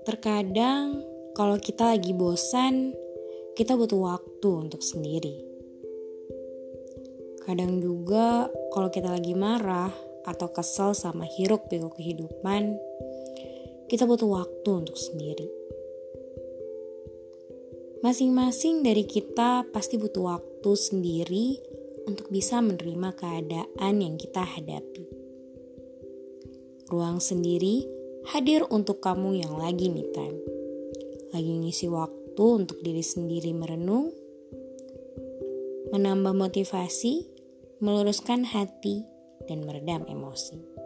Terkadang, kalau kita lagi bosan, kita butuh waktu untuk sendiri. Kadang juga, kalau kita lagi marah atau kesel sama hiruk-pikuk kehidupan, kita butuh waktu untuk sendiri. Masing-masing dari kita pasti butuh waktu sendiri untuk bisa menerima keadaan yang kita hadapi. Ruang sendiri hadir untuk kamu yang lagi me time. Lagi ngisi waktu untuk diri sendiri merenung, menambah motivasi, meluruskan hati, dan meredam emosi.